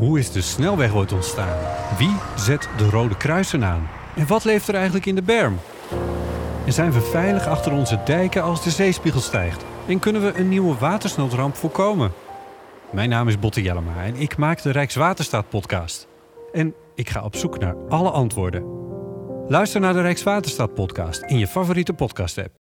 Hoe is de snelweg ooit ontstaan? Wie zet de Rode Kruisen aan? En wat leeft er eigenlijk in de berm? En zijn we veilig achter onze dijken als de zeespiegel stijgt? En kunnen we een nieuwe watersnoodramp voorkomen? Mijn naam is Botte Jellema en ik maak de Rijkswaterstaat-podcast. En ik ga op zoek naar alle antwoorden. Luister naar de Rijkswaterstaat-podcast in je favoriete podcast-app.